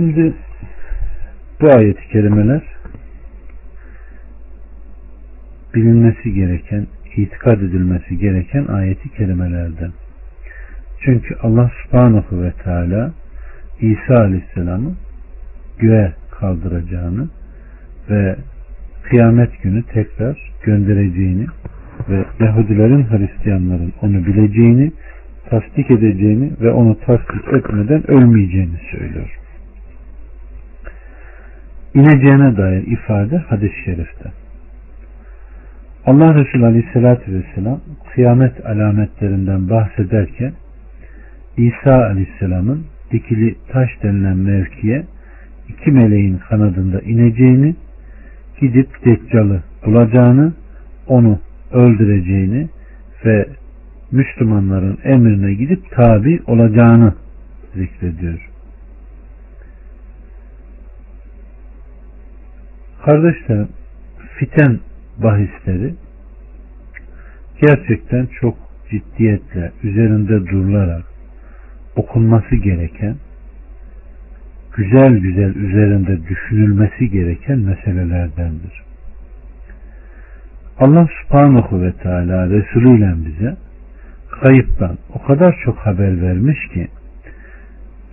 Şimdi bu ayet-i kerimeler bilinmesi gereken, itikad edilmesi gereken ayeti kerimelerden. Çünkü Allah subhanahu ve teala İsa aleyhisselamı göğe kaldıracağını ve kıyamet günü tekrar göndereceğini ve Yahudilerin Hristiyanların onu bileceğini, tasdik edeceğini ve onu tasdik etmeden ölmeyeceğini söylüyor. İneceğine dair ifade hadis-i şerifte. Allah Resulü Aleyhisselatü Vesselam kıyamet alametlerinden bahsederken İsa Aleyhisselam'ın dikili taş denilen mevkiye iki meleğin kanadında ineceğini, gidip Deccal'ı bulacağını, onu öldüreceğini ve Müslümanların emrine gidip tabi olacağını zikrediyor. Kardeşlerim, fiten bahisleri gerçekten çok ciddiyetle üzerinde durularak okunması gereken güzel güzel üzerinde düşünülmesi gereken meselelerdendir. Allah subhanahu ve teala Resulü ile bize kayıptan o kadar çok haber vermiş ki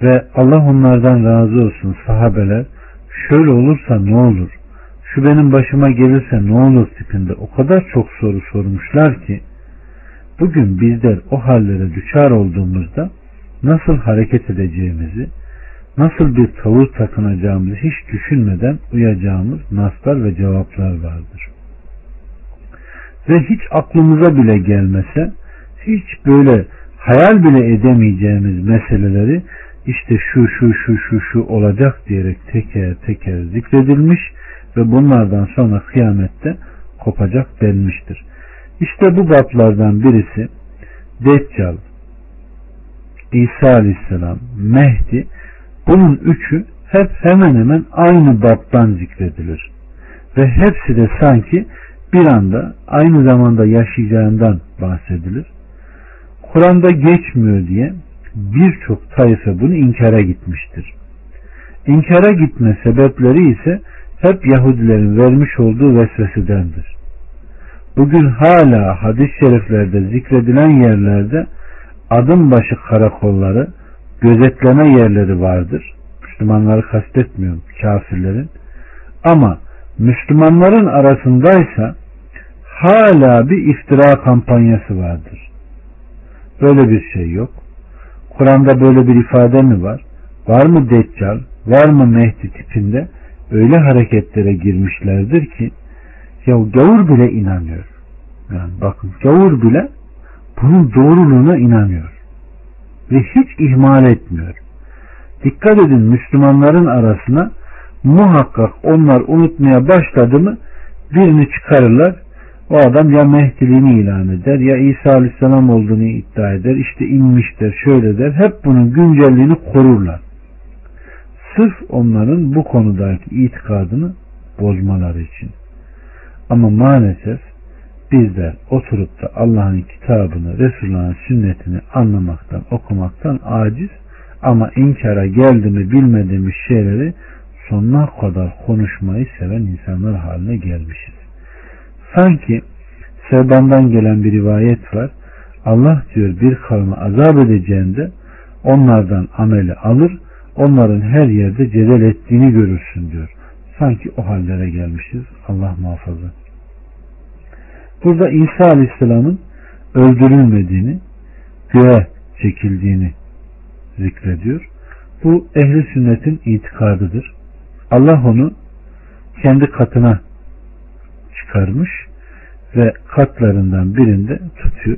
ve Allah onlardan razı olsun sahabeler şöyle olursa ne olur şu benim başıma gelirse ne olur tipinde o kadar çok soru sormuşlar ki bugün bizler o hallere düşar olduğumuzda nasıl hareket edeceğimizi nasıl bir tavır takınacağımızı hiç düşünmeden uyacağımız naslar ve cevaplar vardır. Ve hiç aklımıza bile gelmese hiç böyle hayal bile edemeyeceğimiz meseleleri işte şu şu şu şu şu olacak diyerek teker teker zikredilmiş ve bunlardan sonra kıyamette kopacak denmiştir. İşte bu bablardan birisi Deccal, İsa Aleyhisselam, Mehdi bunun üçü hep hemen hemen aynı baptan zikredilir. Ve hepsi de sanki bir anda aynı zamanda yaşayacağından bahsedilir. Kur'an'da geçmiyor diye birçok tayfe bunu inkara gitmiştir. İnkara gitme sebepleri ise hep Yahudilerin vermiş olduğu vesvesedendir. Bugün hala hadis-i şeriflerde zikredilen yerlerde adım başı karakolları, gözetleme yerleri vardır. Müslümanları kastetmiyorum, kafirlerin. Ama Müslümanların arasındaysa hala bir iftira kampanyası vardır. Böyle bir şey yok. Kur'an'da böyle bir ifade mi var? Var mı Deccal? Var mı Mehdi tipinde? Öyle hareketlere girmişlerdir ki ya gavur bile inanıyor. Yani bakın gavur bile bunun doğruluğuna inanıyor. Ve hiç ihmal etmiyor. Dikkat edin Müslümanların arasına muhakkak onlar unutmaya başladı mı birini çıkarırlar. O adam ya Mehdiliğini ilan eder ya İsa Aleyhisselam olduğunu iddia eder. İşte inmiştir şöyle der. Hep bunun güncelliğini korurlar. Sırf onların bu konudaki itikadını bozmaları için. Ama maalesef bizler oturup da Allah'ın kitabını, Resulullah'ın sünnetini anlamaktan, okumaktan aciz ama inkara geldi mi bilmediğimiz şeyleri sonuna kadar konuşmayı seven insanlar haline gelmişiz. Sanki Sevban'dan gelen bir rivayet var. Allah diyor bir kavmi azap edeceğinde onlardan ameli alır, onların her yerde cedel ettiğini görürsün diyor. Sanki o hallere gelmişiz. Allah muhafaza. Burada İsa Aleyhisselam'ın öldürülmediğini, göğe çekildiğini zikrediyor. Bu ehli sünnetin itikadıdır. Allah onu kendi katına çıkarmış ve katlarından birinde tutuyor.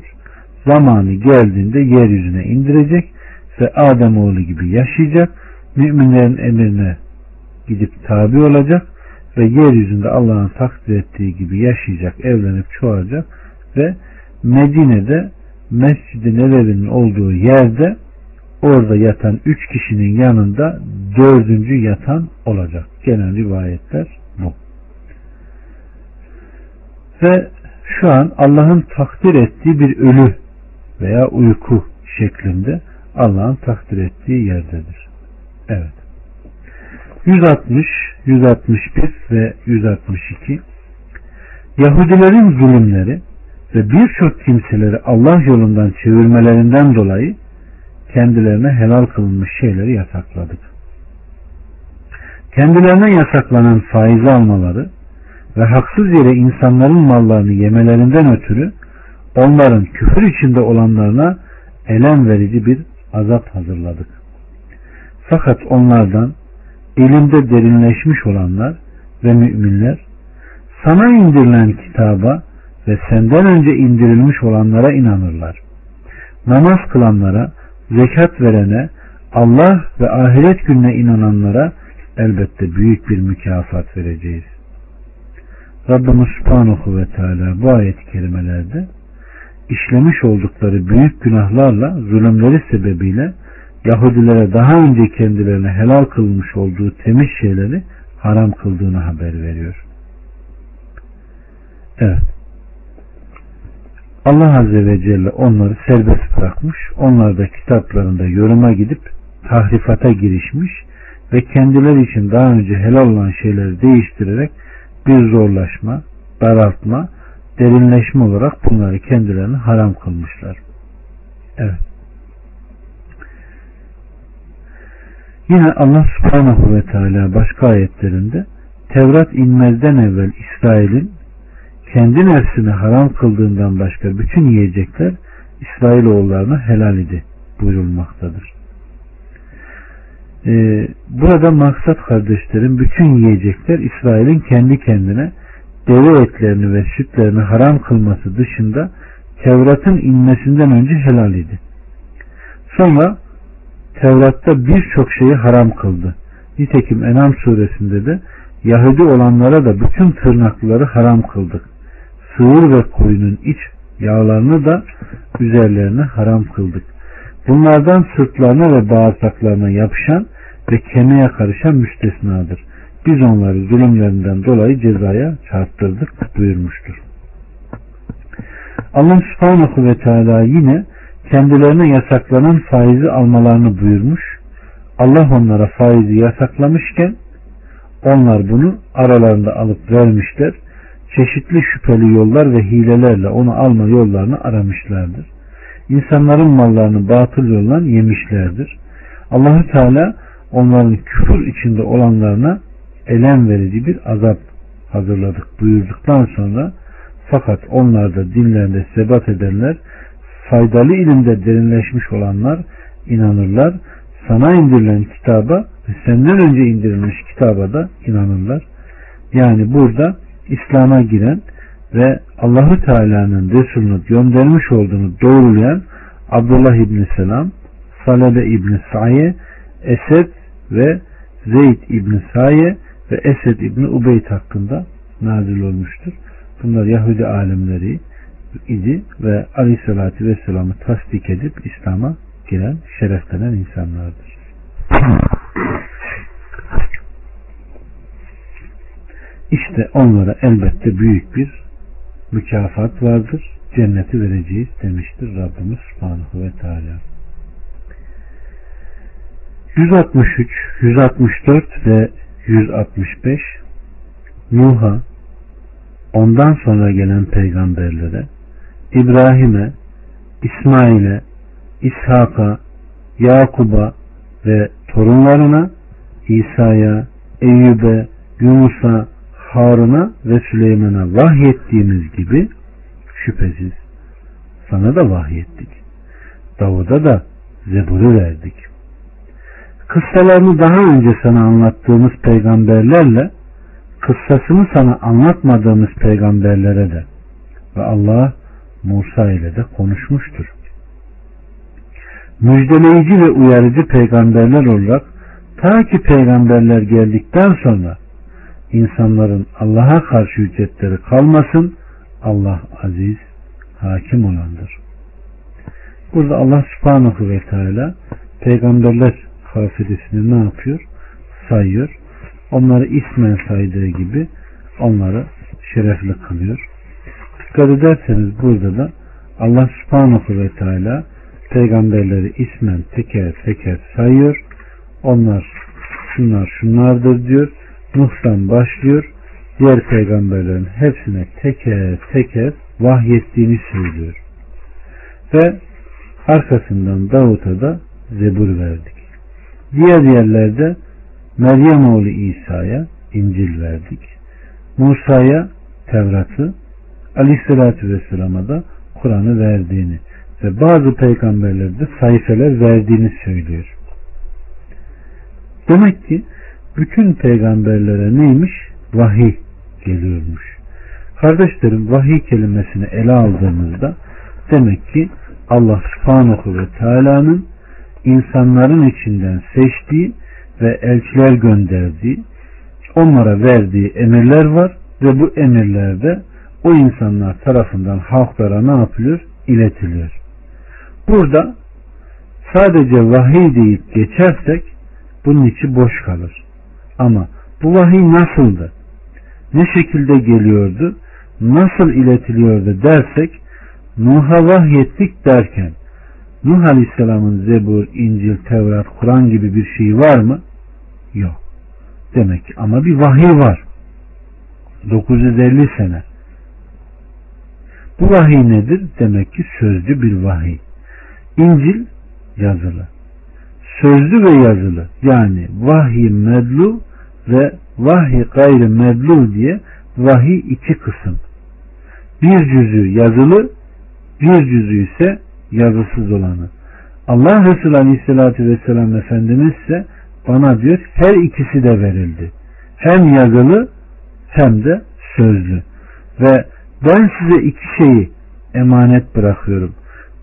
Zamanı geldiğinde yeryüzüne indirecek ve Adem oğlu gibi yaşayacak. Müminlerin emrine gidip tabi olacak ve yeryüzünde Allah'ın takdir ettiği gibi yaşayacak, evlenip çoğalacak ve Medine'de Mescid-i Nebevi'nin olduğu yerde orada yatan üç kişinin yanında dördüncü yatan olacak. Gelen rivayetler bu. Ve şu an Allah'ın takdir ettiği bir ölü veya uyku şeklinde Allah'ın takdir ettiği yerdedir. Evet. 160, 161 ve 162 Yahudilerin zulümleri ve birçok kimseleri Allah yolundan çevirmelerinden dolayı kendilerine helal kılınmış şeyleri yasakladık. Kendilerine yasaklanan faizi almaları ve haksız yere insanların mallarını yemelerinden ötürü onların küfür içinde olanlarına elem verici bir azap hazırladık. Fakat onlardan ilimde derinleşmiş olanlar ve müminler sana indirilen kitaba ve senden önce indirilmiş olanlara inanırlar. Namaz kılanlara, zekat verene, Allah ve ahiret gününe inananlara elbette büyük bir mükafat vereceğiz. Rabbimiz Subhanahu ve Teala bu ayet-i kerimelerde işlemiş oldukları büyük günahlarla zulümleri sebebiyle Yahudilere daha önce kendilerine helal kılmış olduğu temiz şeyleri haram kıldığını haber veriyor. Evet. Allah Azze ve Celle onları serbest bırakmış. Onlar da kitaplarında yoruma gidip tahrifata girişmiş ve kendileri için daha önce helal olan şeyleri değiştirerek bir zorlaşma, daraltma, derinleşme olarak bunları kendilerine haram kılmışlar. Evet. Yine Allah subhanahu ve teala başka ayetlerinde Tevrat inmezden evvel İsrail'in kendi nefsini haram kıldığından başka bütün yiyecekler İsrailoğullarına helal idi buyurulmaktadır. Ee, burada maksat kardeşlerim bütün yiyecekler İsrail'in kendi kendine deve etlerini ve sütlerini haram kılması dışında Tevrat'ın inmesinden önce helal idi. Sonra Tevrat'ta birçok şeyi haram kıldı. Nitekim Enam suresinde de Yahudi olanlara da bütün tırnakları haram kıldık. Sığır ve koyunun iç yağlarını da üzerlerine haram kıldık. Bunlardan sırtlarına ve bağırsaklarına yapışan ve kemiğe karışan müstesnadır. Biz onları zulümlerinden dolayı cezaya çarptırdık buyurmuştur. Allah subhanahu ve teala yine kendilerine yasaklanan faizi almalarını buyurmuş. Allah onlara faizi yasaklamışken onlar bunu aralarında alıp vermişler. Çeşitli şüpheli yollar ve hilelerle onu alma yollarını aramışlardır. İnsanların mallarını batıl yoldan yemişlerdir. Allahü Teala onların küfür içinde olanlarına elem verici bir azap hazırladık buyurduktan sonra fakat onlar da dinlerinde sebat edenler faydalı ilimde derinleşmiş olanlar inanırlar. Sana indirilen kitaba ve senden önce indirilmiş kitaba da inanırlar. Yani burada İslam'a giren ve Allahü Teala'nın Resulünü göndermiş olduğunu doğrulayan Abdullah İbni Selam, Salebe İbni Saye, Esed ve Zeyd İbni Saye ve Esed İbni Ubeyd hakkında nazil olmuştur. Bunlar Yahudi alimleri, idi ve Aleyhisselatü Vesselam'ı tasdik edip İslam'a giren, şereflenen insanlardır. İşte onlara elbette büyük bir mükafat vardır. Cenneti vereceğiz demiştir Rabbimiz Subhanahu ve Teala. 163, 164 ve 165 Nuh'a ondan sonra gelen peygamberlere İbrahim'e, İsmail'e, İshak'a, Yakub'a ve torunlarına, İsa'ya, Eyyub'e, Yunus'a, Harun'a ve Süleyman'a vahyettiğimiz gibi şüphesiz sana da vahyettik. Davud'a da Zebur'u verdik. Kıssalarını daha önce sana anlattığımız peygamberlerle kıssasını sana anlatmadığımız peygamberlere de ve Allah Musa ile de konuşmuştur. Müjdeleyici ve uyarıcı peygamberler olarak ta ki peygamberler geldikten sonra insanların Allah'a karşı hüccetleri kalmasın Allah aziz hakim olandır. Burada Allah subhanahu ve teala peygamberler kafidesini ne yapıyor? Sayıyor. Onları ismen saydığı gibi onları şerefli kılıyor. Dikkat ederseniz burada da Allah subhanahu ve teala peygamberleri ismen teker teker sayıyor. Onlar şunlar şunlardır diyor. Nuh'tan başlıyor. Diğer peygamberlerin hepsine teker teker vahyettiğini söylüyor. Ve arkasından Davut'a da zebur verdik. Diğer yerlerde Meryem oğlu İsa'ya İncil verdik. Musa'ya Tevrat'ı, Aleyhisselatü Vesselam'a da Kur'an'ı verdiğini ve bazı peygamberlerde sayfeler verdiğini söylüyor. Demek ki bütün peygamberlere neymiş? Vahiy geliyormuş. Kardeşlerim vahiy kelimesini ele aldığımızda demek ki Allah subhanahu ve teala'nın insanların içinden seçtiği ve elçiler gönderdiği onlara verdiği emirler var ve bu emirlerde o insanlar tarafından halklara ne yapılıyor? İletiliyor. Burada sadece vahiy deyip geçersek bunun içi boş kalır. Ama bu vahiy nasıldı? Ne şekilde geliyordu? Nasıl iletiliyordu dersek Nuh'a vahyettik derken Nuh Aleyhisselam'ın Zebur, İncil, Tevrat, Kur'an gibi bir şey var mı? Yok. Demek ki ama bir vahiy var. 950 sene. Bu vahiy nedir? Demek ki sözlü bir vahiy. İncil yazılı. Sözlü ve yazılı. Yani vahiy medlu ve vahiy gayrı medlu diye vahiy iki kısım. Bir cüzü yazılı, bir cüzü ise yazısız olanı. Allah Resulü Aleyhisselatü Vesselam Efendimiz ise bana diyor her ikisi de verildi. Hem yazılı hem de sözlü. Ve ben size iki şeyi emanet bırakıyorum.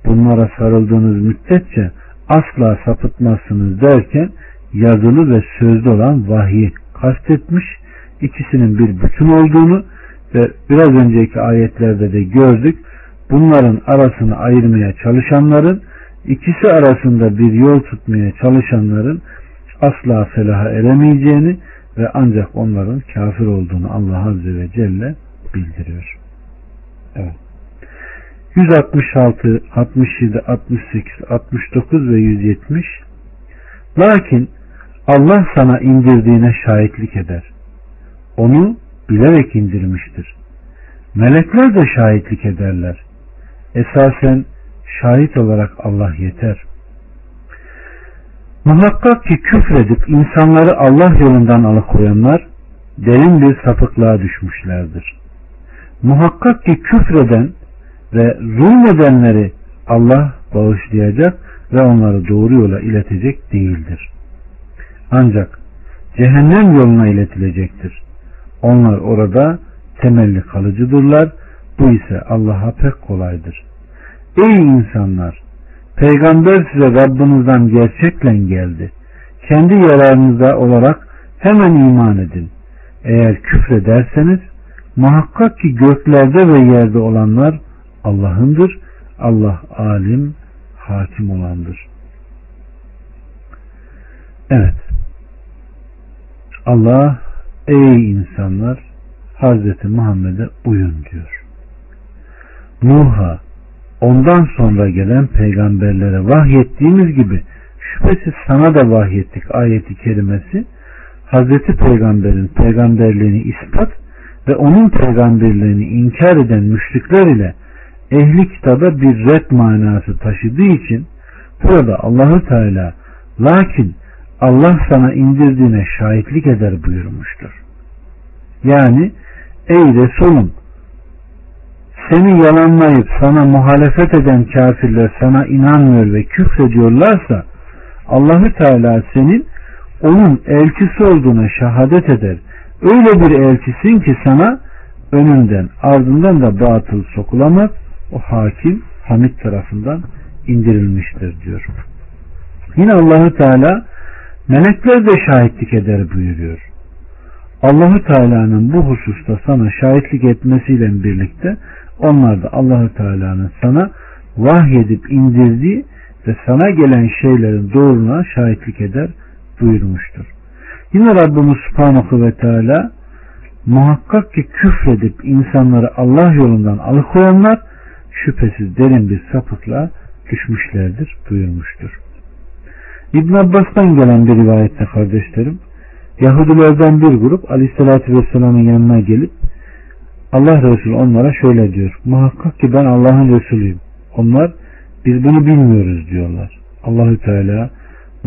Bunlara sarıldığınız müddetçe asla sapıtmazsınız derken yazılı ve sözlü olan vahyi kastetmiş. İkisinin bir bütün olduğunu ve biraz önceki ayetlerde de gördük. Bunların arasını ayırmaya çalışanların ikisi arasında bir yol tutmaya çalışanların asla felaha eremeyeceğini ve ancak onların kafir olduğunu Allah Azze ve Celle bildiriyor. Evet. 166, 67, 68, 69 ve 170 Lakin Allah sana indirdiğine şahitlik eder. Onu bilerek indirmiştir. Melekler de şahitlik ederler. Esasen şahit olarak Allah yeter. Muhakkak ki küfredip insanları Allah yolundan alıkoyanlar derin bir sapıklığa düşmüşlerdir. Muhakkak ki küfreden ve zulmedenleri Allah bağışlayacak ve onları doğru yola iletecek değildir. Ancak cehennem yoluna iletilecektir. Onlar orada temelli kalıcıdırlar. Bu ise Allah'a pek kolaydır. Ey insanlar! Peygamber size Rabbinizden gerçekle geldi. Kendi yararınıza olarak hemen iman edin. Eğer küfrederseniz muhakkak ki göklerde ve yerde olanlar Allah'ındır. Allah alim, hakim olandır. Evet. Allah ey insanlar Hazreti Muhammed'e uyun diyor. Nuh'a ondan sonra gelen peygamberlere vahyettiğimiz gibi şüphesiz sana da vahyettik ayeti kerimesi Hazreti Peygamber'in peygamberliğini ispat ve onun peygamberliğini inkar eden müşrikler ile ehli kitaba bir red manası taşıdığı için burada Allahu Teala lakin Allah sana indirdiğine şahitlik eder buyurmuştur. Yani ey Resulüm seni yalanlayıp sana muhalefet eden kafirler sana inanmıyor ve küfrediyorlarsa Allahü Teala senin onun elçisi olduğuna şehadet eder. Öyle bir elçisin ki sana önünden ardından da batıl sokulamaz. O hakim Hamid tarafından indirilmiştir diyor. Yine Allahü Teala melekler de şahitlik eder buyuruyor. Allahü Teala'nın bu hususta sana şahitlik etmesiyle birlikte onlar da Allahü Teala'nın sana vahyedip indirdiği ve sana gelen şeylerin doğruluğuna şahitlik eder buyurmuştur. Yine Rabbimiz Subhanahu ve Teala muhakkak ki küfredip insanları Allah yolundan alıkoyanlar şüphesiz derin bir sapıkla düşmüşlerdir buyurmuştur. İbn Abbas'tan gelen bir rivayette kardeşlerim Yahudilerden bir grup Aleyhisselatü Vesselam'ın yanına gelip Allah Resulü onlara şöyle diyor. Muhakkak ki ben Allah'ın Resulüyüm. Onlar biz bunu bilmiyoruz diyorlar. Allahü Teala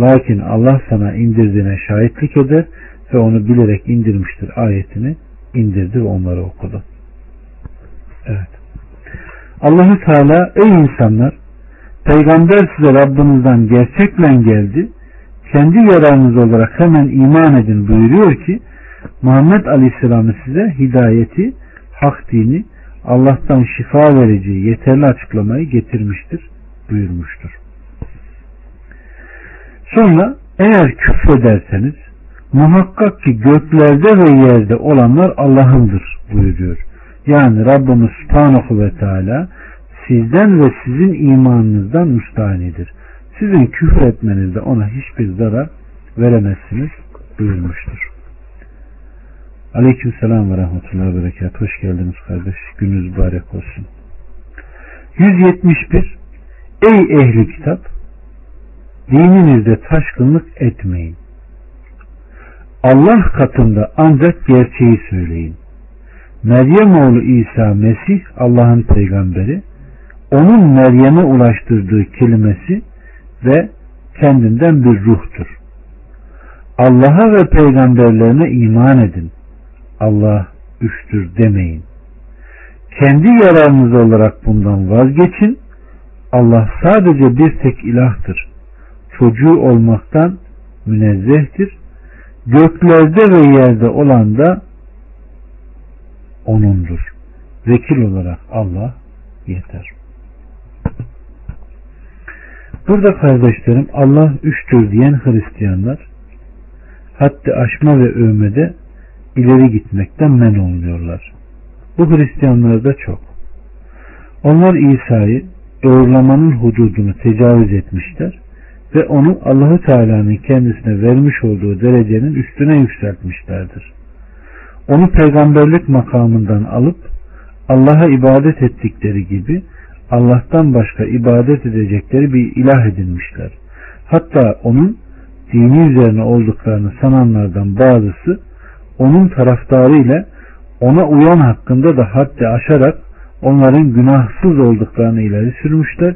lakin Allah sana indirdiğine şahitlik eder ve onu bilerek indirmiştir ayetini indirdi ve onları okudu. Evet. Allahü Teala ey insanlar peygamber size Rabbinizden gerçekle geldi kendi yararınız olarak hemen iman edin buyuruyor ki Muhammed Aleyhisselam'ı size hidayeti, hak dini, Allah'tan şifa vereceği yeterli açıklamayı getirmiştir buyurmuştur. Sonra eğer küfrederseniz muhakkak ki göklerde ve yerde olanlar Allah'ındır buyuruyor. Yani Rabbimiz Subhanahu ve Teala sizden ve sizin imanınızdan müstahanidir. Sizin küfür etmenizde ona hiçbir zarar veremezsiniz buyurmuştur. Aleyküm selam ve rahmetullahi ve berekat. Hoş geldiniz kardeş. Gününüz mübarek olsun. 171 Ey ehli kitap dininizde taşkınlık etmeyin. Allah katında ancak gerçeği söyleyin. Meryem oğlu İsa Mesih Allah'ın peygamberi onun Meryem'e ulaştırdığı kelimesi ve kendinden bir ruhtur. Allah'a ve peygamberlerine iman edin. Allah üçtür demeyin. Kendi yararınız olarak bundan vazgeçin. Allah sadece bir tek ilahtır. Çocuğu olmaktan münezzehtir. Göklerde ve yerde olan da O'nundur. Vekil olarak Allah yeter. Burada kardeşlerim Allah üçtür diyen Hristiyanlar haddi aşma ve övmede ileri gitmekten men oluyorlar. Bu Hristiyanlarda çok. Onlar İsa'yı doğrulamanın hududunu tecavüz etmişler ve onu Allahu Teala'nın kendisine vermiş olduğu derecenin üstüne yükseltmişlerdir. Onu peygamberlik makamından alıp Allah'a ibadet ettikleri gibi Allah'tan başka ibadet edecekleri bir ilah edinmişler. Hatta onun dini üzerine olduklarını sananlardan bazısı onun taraftarı ile ona uyan hakkında da haddi aşarak onların günahsız olduklarını ileri sürmüşler.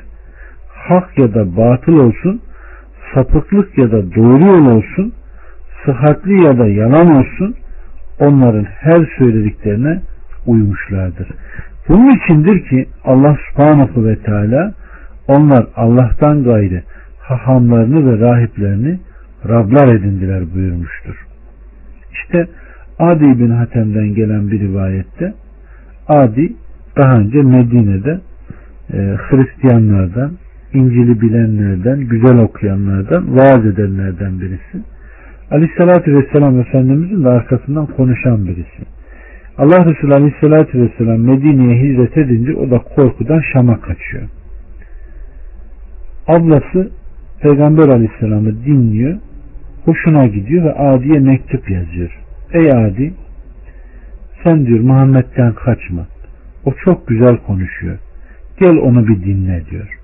Hak ya da batıl olsun, sapıklık ya da doğru yol olsun, sıhhatli ya da yalan olsun, onların her söylediklerine uymuşlardır. Bunun içindir ki Allah subhanahu ve teala onlar Allah'tan gayrı hahamlarını ve rahiplerini Rablar edindiler buyurmuştur. İşte Adi bin Hatem'den gelen bir rivayette Adi daha önce Medine'de e, Hristiyanlardan, İncil'i bilenlerden, güzel okuyanlardan, vaaz edenlerden birisi. Aleyhissalatü Vesselam Efendimizin de arkasından konuşan birisi. Allah Resulü Aleyhisselatü Vesselam Medine'ye hicret edince o da korkudan Şam'a kaçıyor. Ablası Peygamber Aleyhisselam'ı dinliyor, hoşuna gidiyor ve Adi'ye mektup yazıyor. Ey Adi, sen diyor Muhammed'den kaçma. O çok güzel konuşuyor. Gel onu bir dinle diyor.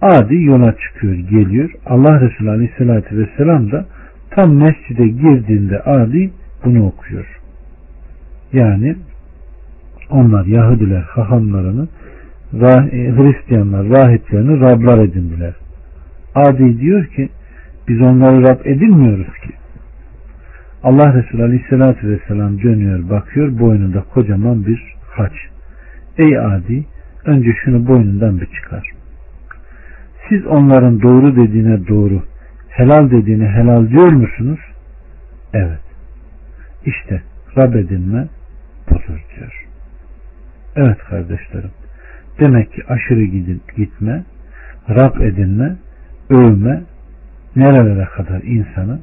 Adi yola çıkıyor, geliyor. Allah Resulü Aleyhisselatü Vesselam da tam mescide girdiğinde Adi bunu okuyor. Yani onlar Yahudiler hahamlarını e, Hristiyanlar rahiplerini Rablar edindiler. Adi diyor ki biz onları Rab edinmiyoruz ki. Allah Resulü Aleyhisselatü Vesselam dönüyor bakıyor boynunda kocaman bir haç. Ey Adi önce şunu boynundan bir çıkar. Siz onların doğru dediğine doğru, helal dediğine helal diyor musunuz? Evet. İşte Rab edinme budur diyor. Evet kardeşlerim. Demek ki aşırı gidin, gitme, Rab edinme, övme nerelere kadar insanı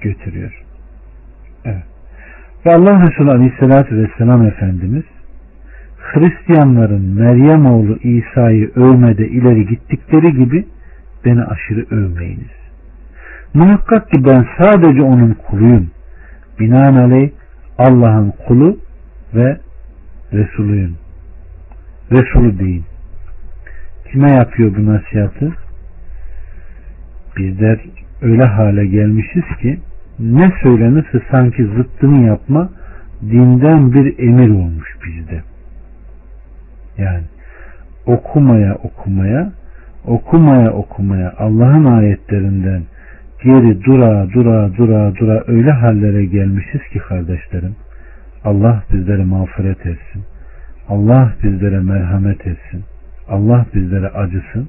götürüyor. Evet. Ve Allah Resulü Aleyhisselatü Vesselam Efendimiz Hristiyanların Meryem oğlu İsa'yı övmede ileri gittikleri gibi beni aşırı övmeyiniz. Muhakkak ki ben sadece onun kuluyum. Binaenaleyh Allah'ın kulu ve Resulüyüm. Resulü deyin. Kime yapıyor bu nasihatı? Bizler öyle hale gelmişiz ki ne söylenirse sanki zıttını yapma dinden bir emir olmuş bizde. Yani okumaya okumaya okumaya okumaya Allah'ın ayetlerinden geri dura dura dura dura öyle hallere gelmişiz ki kardeşlerim Allah bizlere mağfiret etsin. Allah bizlere merhamet etsin. Allah bizlere acısın.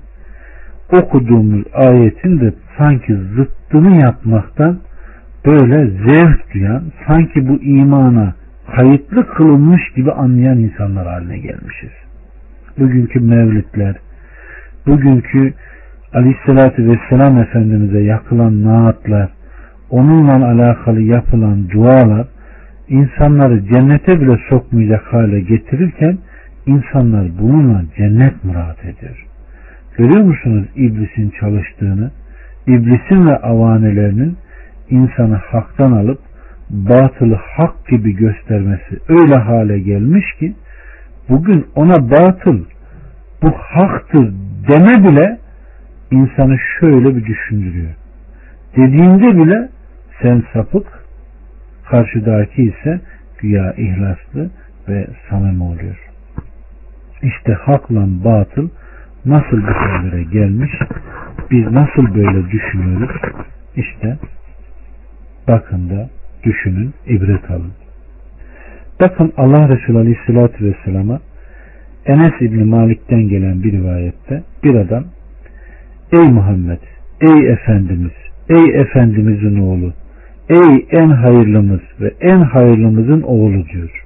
Okuduğumuz ayetin de sanki zıttını yapmaktan böyle zevk duyan, sanki bu imana kayıtlı kılınmış gibi anlayan insanlar haline gelmişiz. Bugünkü mevlitler, bugünkü Aleyhisselatü Vesselam Efendimiz'e yakılan naatlar, onunla alakalı yapılan dualar, insanları cennete bile sokmayacak hale getirirken insanlar bununla cennet murat ediyor. Görüyor musunuz iblisin çalıştığını? İblisin ve avanelerinin insanı haktan alıp batılı hak gibi göstermesi öyle hale gelmiş ki bugün ona batıl bu haktır deme bile insanı şöyle bir düşündürüyor. Dediğinde bile sen sapık karşıdaki ise güya ihlaslı ve samimi oluyor. İşte hakla batıl nasıl bir şeylere gelmiş biz nasıl böyle düşünüyoruz işte bakın da düşünün ibret alın. Bakın Allah Resulü Aleyhisselatü Vesselam'a Enes İbni Malik'ten gelen bir rivayette bir adam Ey Muhammed, ey Efendimiz, ey Efendimizin oğlu, ey en hayırlımız ve en hayırlımızın oğlu diyor.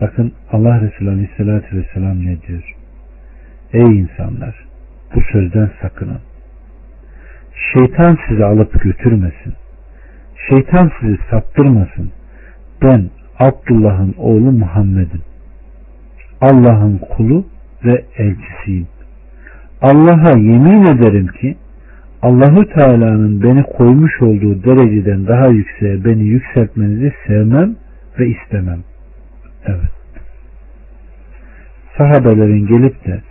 Bakın Allah Resulü Aleyhisselatü Vesselam ne diyor? Ey insanlar bu sözden sakının. Şeytan sizi alıp götürmesin. Şeytan sizi saptırmasın. Ben Abdullah'ın oğlu Muhammed'im. Allah'ın kulu ve elçisiyim. Allah'a yemin ederim ki Allahu Teala'nın beni koymuş olduğu dereceden daha yükseğe beni yükseltmenizi sevmem ve istemem. Evet. Sahabelerin gelip de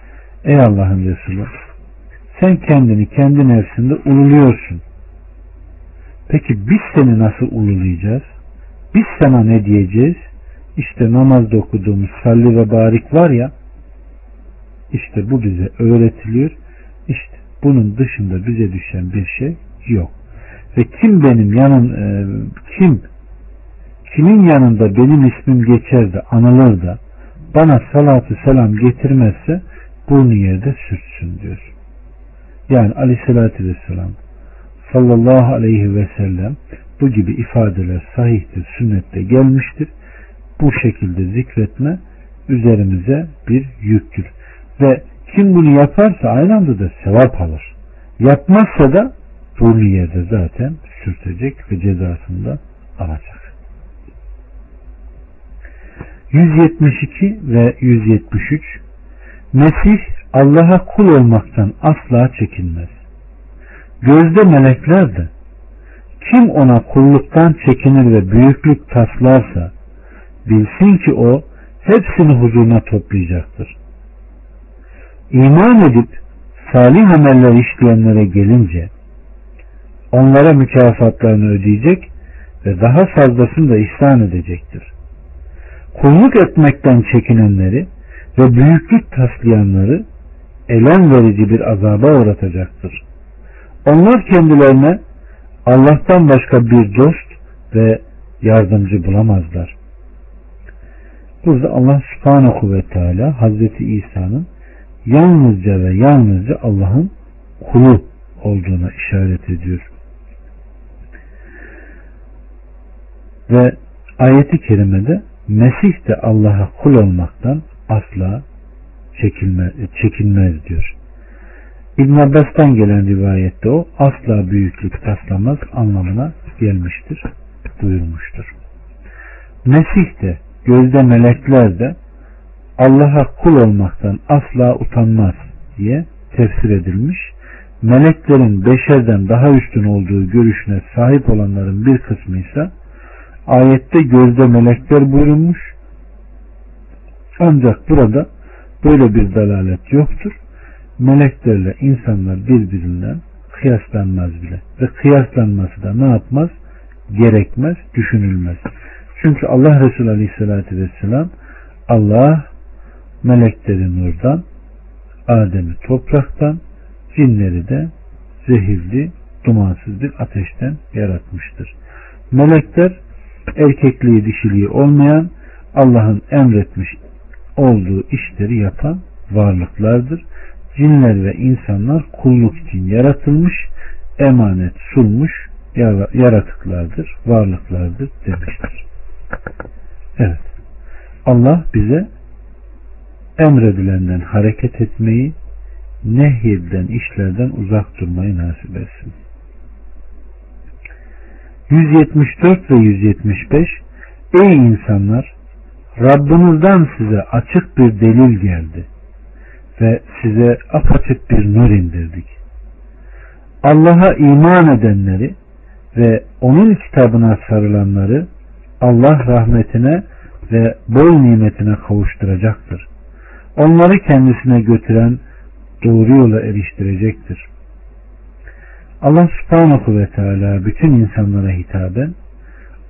ey Allah'ın Resulü sen kendini kendi nefsinde ululuyorsun. Peki biz seni nasıl ululayacağız? Biz sana ne diyeceğiz? İşte namazda okuduğumuz salli ve barik var ya işte bu bize öğretiliyor. İşte bunun dışında bize düşen bir şey yok. Ve kim benim yanım e, kim kimin yanında benim ismim geçer de anılır da bana salatı selam getirmezse burnu yerde sürtsün diyor. Yani aleyhissalatü vesselam sallallahu aleyhi ve sellem bu gibi ifadeler sahihtir, sünnette gelmiştir. Bu şekilde zikretme üzerimize bir yüktür. Ve kim bunu yaparsa aynı anda da sevap alır. Yapmazsa da burnu yerde zaten sürtecek ve cezasını da alacak. 172 ve 173 Mesih Allah'a kul olmaktan asla çekinmez. Gözde melekler de kim ona kulluktan çekinir ve büyüklük taslarsa bilsin ki o hepsini huzuruna toplayacaktır. İman edip salih ameller işleyenlere gelince onlara mükafatlarını ödeyecek ve daha fazlasını da ihsan edecektir. Kulluk etmekten çekinenleri ve büyüklük taslayanları elem verici bir azaba uğratacaktır. Onlar kendilerine Allah'tan başka bir dost ve yardımcı bulamazlar. Burada Allah subhanahu ve teala Hazreti İsa'nın yalnızca ve yalnızca Allah'ın kulu olduğuna işaret ediyor. Ve ayeti kerimede Mesih de Allah'a kul olmaktan asla çekilme, çekinmez diyor. İbn Abbas'tan gelen rivayette o asla büyüklük taslamaz anlamına gelmiştir, buyurmuştur. Mesih de gözde melekler de Allah'a kul olmaktan asla utanmaz diye tefsir edilmiş. Meleklerin beşerden daha üstün olduğu görüşüne sahip olanların bir kısmı ise ayette gözde melekler buyurulmuş. Ancak burada böyle bir dalalet yoktur. Meleklerle insanlar birbirinden kıyaslanmaz bile. Ve kıyaslanması da ne yapmaz? Gerekmez, düşünülmez. Çünkü Allah Resulü Aleyhisselatü Vesselam Allah melekleri nurdan, Adem'i topraktan, cinleri de zehirli, dumansız bir ateşten yaratmıştır. Melekler erkekliği dişiliği olmayan Allah'ın emretmiş olduğu işleri yapan varlıklardır. Cinler ve insanlar kulluk için yaratılmış, emanet sulmuş yaratıklardır, varlıklardır demiştir. Evet. Allah bize emredilenden hareket etmeyi, nehyedilen işlerden uzak durmayı nasip etsin. 174 ve 175 Ey insanlar! Rabbinizden size açık bir delil geldi ve size apaçık bir nur indirdik. Allah'a iman edenleri ve onun kitabına sarılanları Allah rahmetine ve bol nimetine kavuşturacaktır. Onları kendisine götüren doğru yola eriştirecektir. Allah subhanahu ve teala bütün insanlara hitaben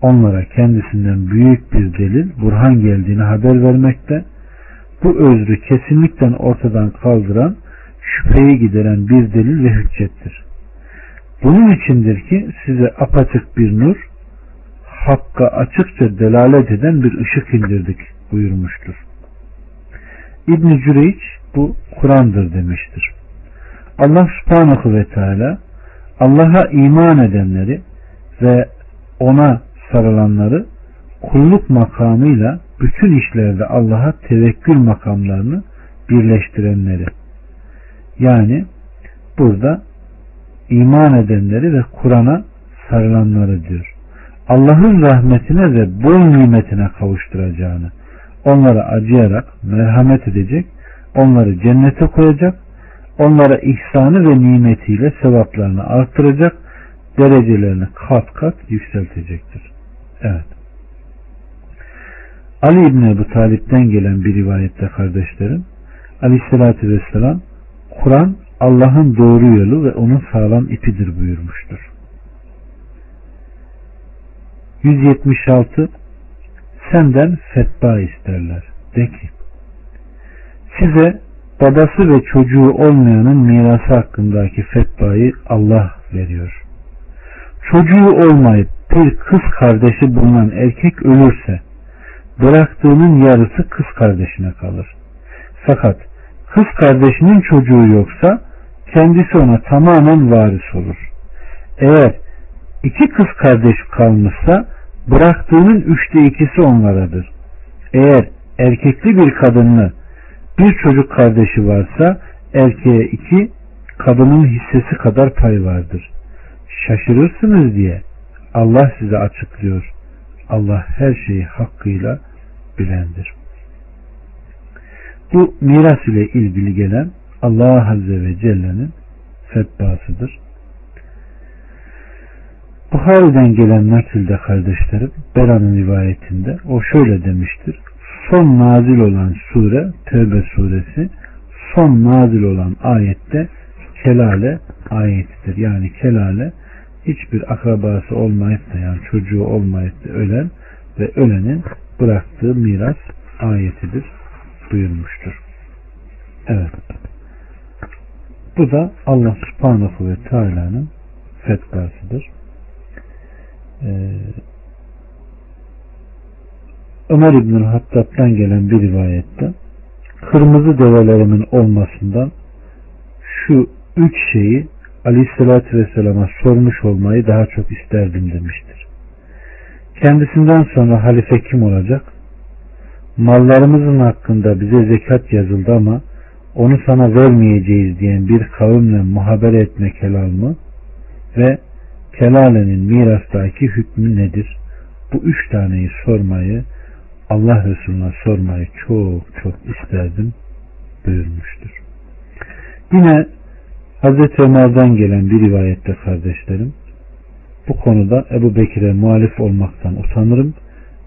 onlara kendisinden büyük bir delil, burhan geldiğini haber vermekte, bu özrü kesinlikle ortadan kaldıran, şüpheyi gideren bir delil ve hüccettir. Bunun içindir ki size apaçık bir nur, hakka açıkça delalet eden bir ışık indirdik buyurmuştur. İbn-i Cüreyç bu Kur'an'dır demiştir. Allah subhanahu ve teala Allah'a iman edenleri ve ona sarılanları kulluk makamıyla bütün işlerde Allah'a tevekkül makamlarını birleştirenleri yani burada iman edenleri ve Kur'an'a sarılanları diyor. Allah'ın rahmetine ve bol nimetine kavuşturacağını, onlara acıyarak merhamet edecek, onları cennete koyacak, onlara ihsanı ve nimetiyle sevaplarını artıracak, derecelerini kat kat yükseltecektir. Evet. Ali İbni Ebu Talip'ten gelen bir rivayette kardeşlerim, Aleyhisselatü Vesselam, Kur'an Allah'ın doğru yolu ve onun sağlam ipidir buyurmuştur. 176 Senden fetva isterler. De ki size babası ve çocuğu olmayanın mirası hakkındaki fetvayı Allah veriyor. Çocuğu olmayıp bir kız kardeşi bulunan erkek ölürse bıraktığının yarısı kız kardeşine kalır. Fakat kız kardeşinin çocuğu yoksa kendisi ona tamamen varis olur. Eğer iki kız kardeş kalmışsa bıraktığının üçte ikisi onlaradır. Eğer erkekli bir kadınlı bir çocuk kardeşi varsa erkeğe iki, kadının hissesi kadar pay vardır. Şaşırırsınız diye Allah size açıklıyor. Allah her şeyi hakkıyla bilendir. Bu miras ile ilgili gelen Allah Azze ve Celle'nin fetvasıdır. Buhari'den gelen nakilde kardeşlerim Bera'nın rivayetinde o şöyle demiştir. Son nazil olan sure Tevbe suresi son nazil olan ayette kelale ayetidir. Yani kelale hiçbir akrabası olmayıp da yani çocuğu olmayıp da ölen ve ölenin bıraktığı miras ayetidir buyurmuştur. Evet. Bu da Allah subhanahu ve teala'nın fetvasıdır. Ee, Ömer İbnül Hattab'dan gelen bir rivayette kırmızı develerimin olmasından şu üç şeyi Aleyhisselatü Vesselam'a sormuş olmayı daha çok isterdim demiştir. Kendisinden sonra halife kim olacak? Mallarımızın hakkında bize zekat yazıldı ama onu sana vermeyeceğiz diyen bir kavimle muhaber etmek helal mı? Ve kelalenin mirastaki hükmü nedir? Bu üç taneyi sormayı Allah Resulüne sormayı çok çok isterdim buyurmuştur. Yine Hazreti Ömer'den gelen bir rivayette kardeşlerim bu konuda Ebu Bekir'e muhalif olmaktan utanırım.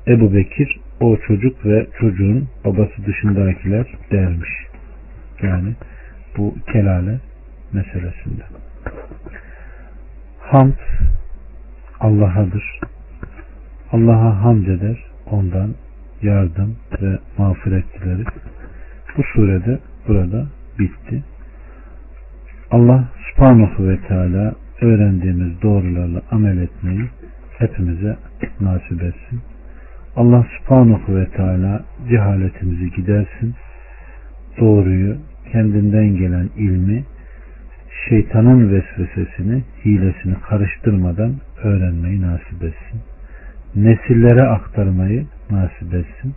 Ebu Bekir o çocuk ve çocuğun babası dışındakiler dermiş. Yani bu kelale meselesinde. Hamd Allah'adır. Allah'a hamd eder, ondan yardım ve mağfiret dileriz. Bu surede burada bitti. Allah subhanahu ve teala öğrendiğimiz doğrularla amel etmeyi hepimize nasip etsin. Allah subhanahu ve teala cehaletimizi gidersin. Doğruyu, kendinden gelen ilmi, şeytanın vesvesesini, hilesini karıştırmadan öğrenmeyi nasip etsin. Nesillere aktarmayı nasip etsin.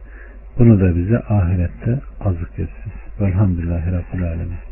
Bunu da bize ahirette azık etsin. Velhamdülillahi Rabbil Alemin.